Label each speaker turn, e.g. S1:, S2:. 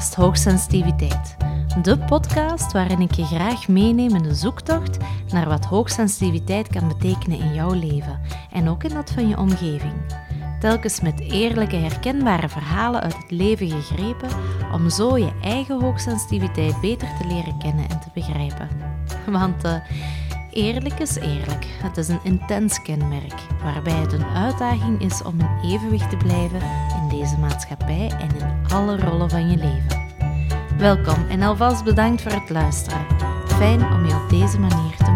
S1: Hoogsensitiviteit. De podcast waarin ik je graag meeneem in de zoektocht naar wat hoogsensitiviteit kan betekenen in jouw leven en ook in dat van je omgeving. Telkens met eerlijke, herkenbare verhalen uit het leven gegrepen om zo je eigen hoogsensitiviteit beter te leren kennen en te begrijpen. Want uh, Eerlijk is eerlijk. Het is een intens kenmerk, waarbij het een uitdaging is om in evenwicht te blijven deze maatschappij en in alle rollen van je leven. Welkom en alvast bedankt voor het luisteren. Fijn om je op deze manier te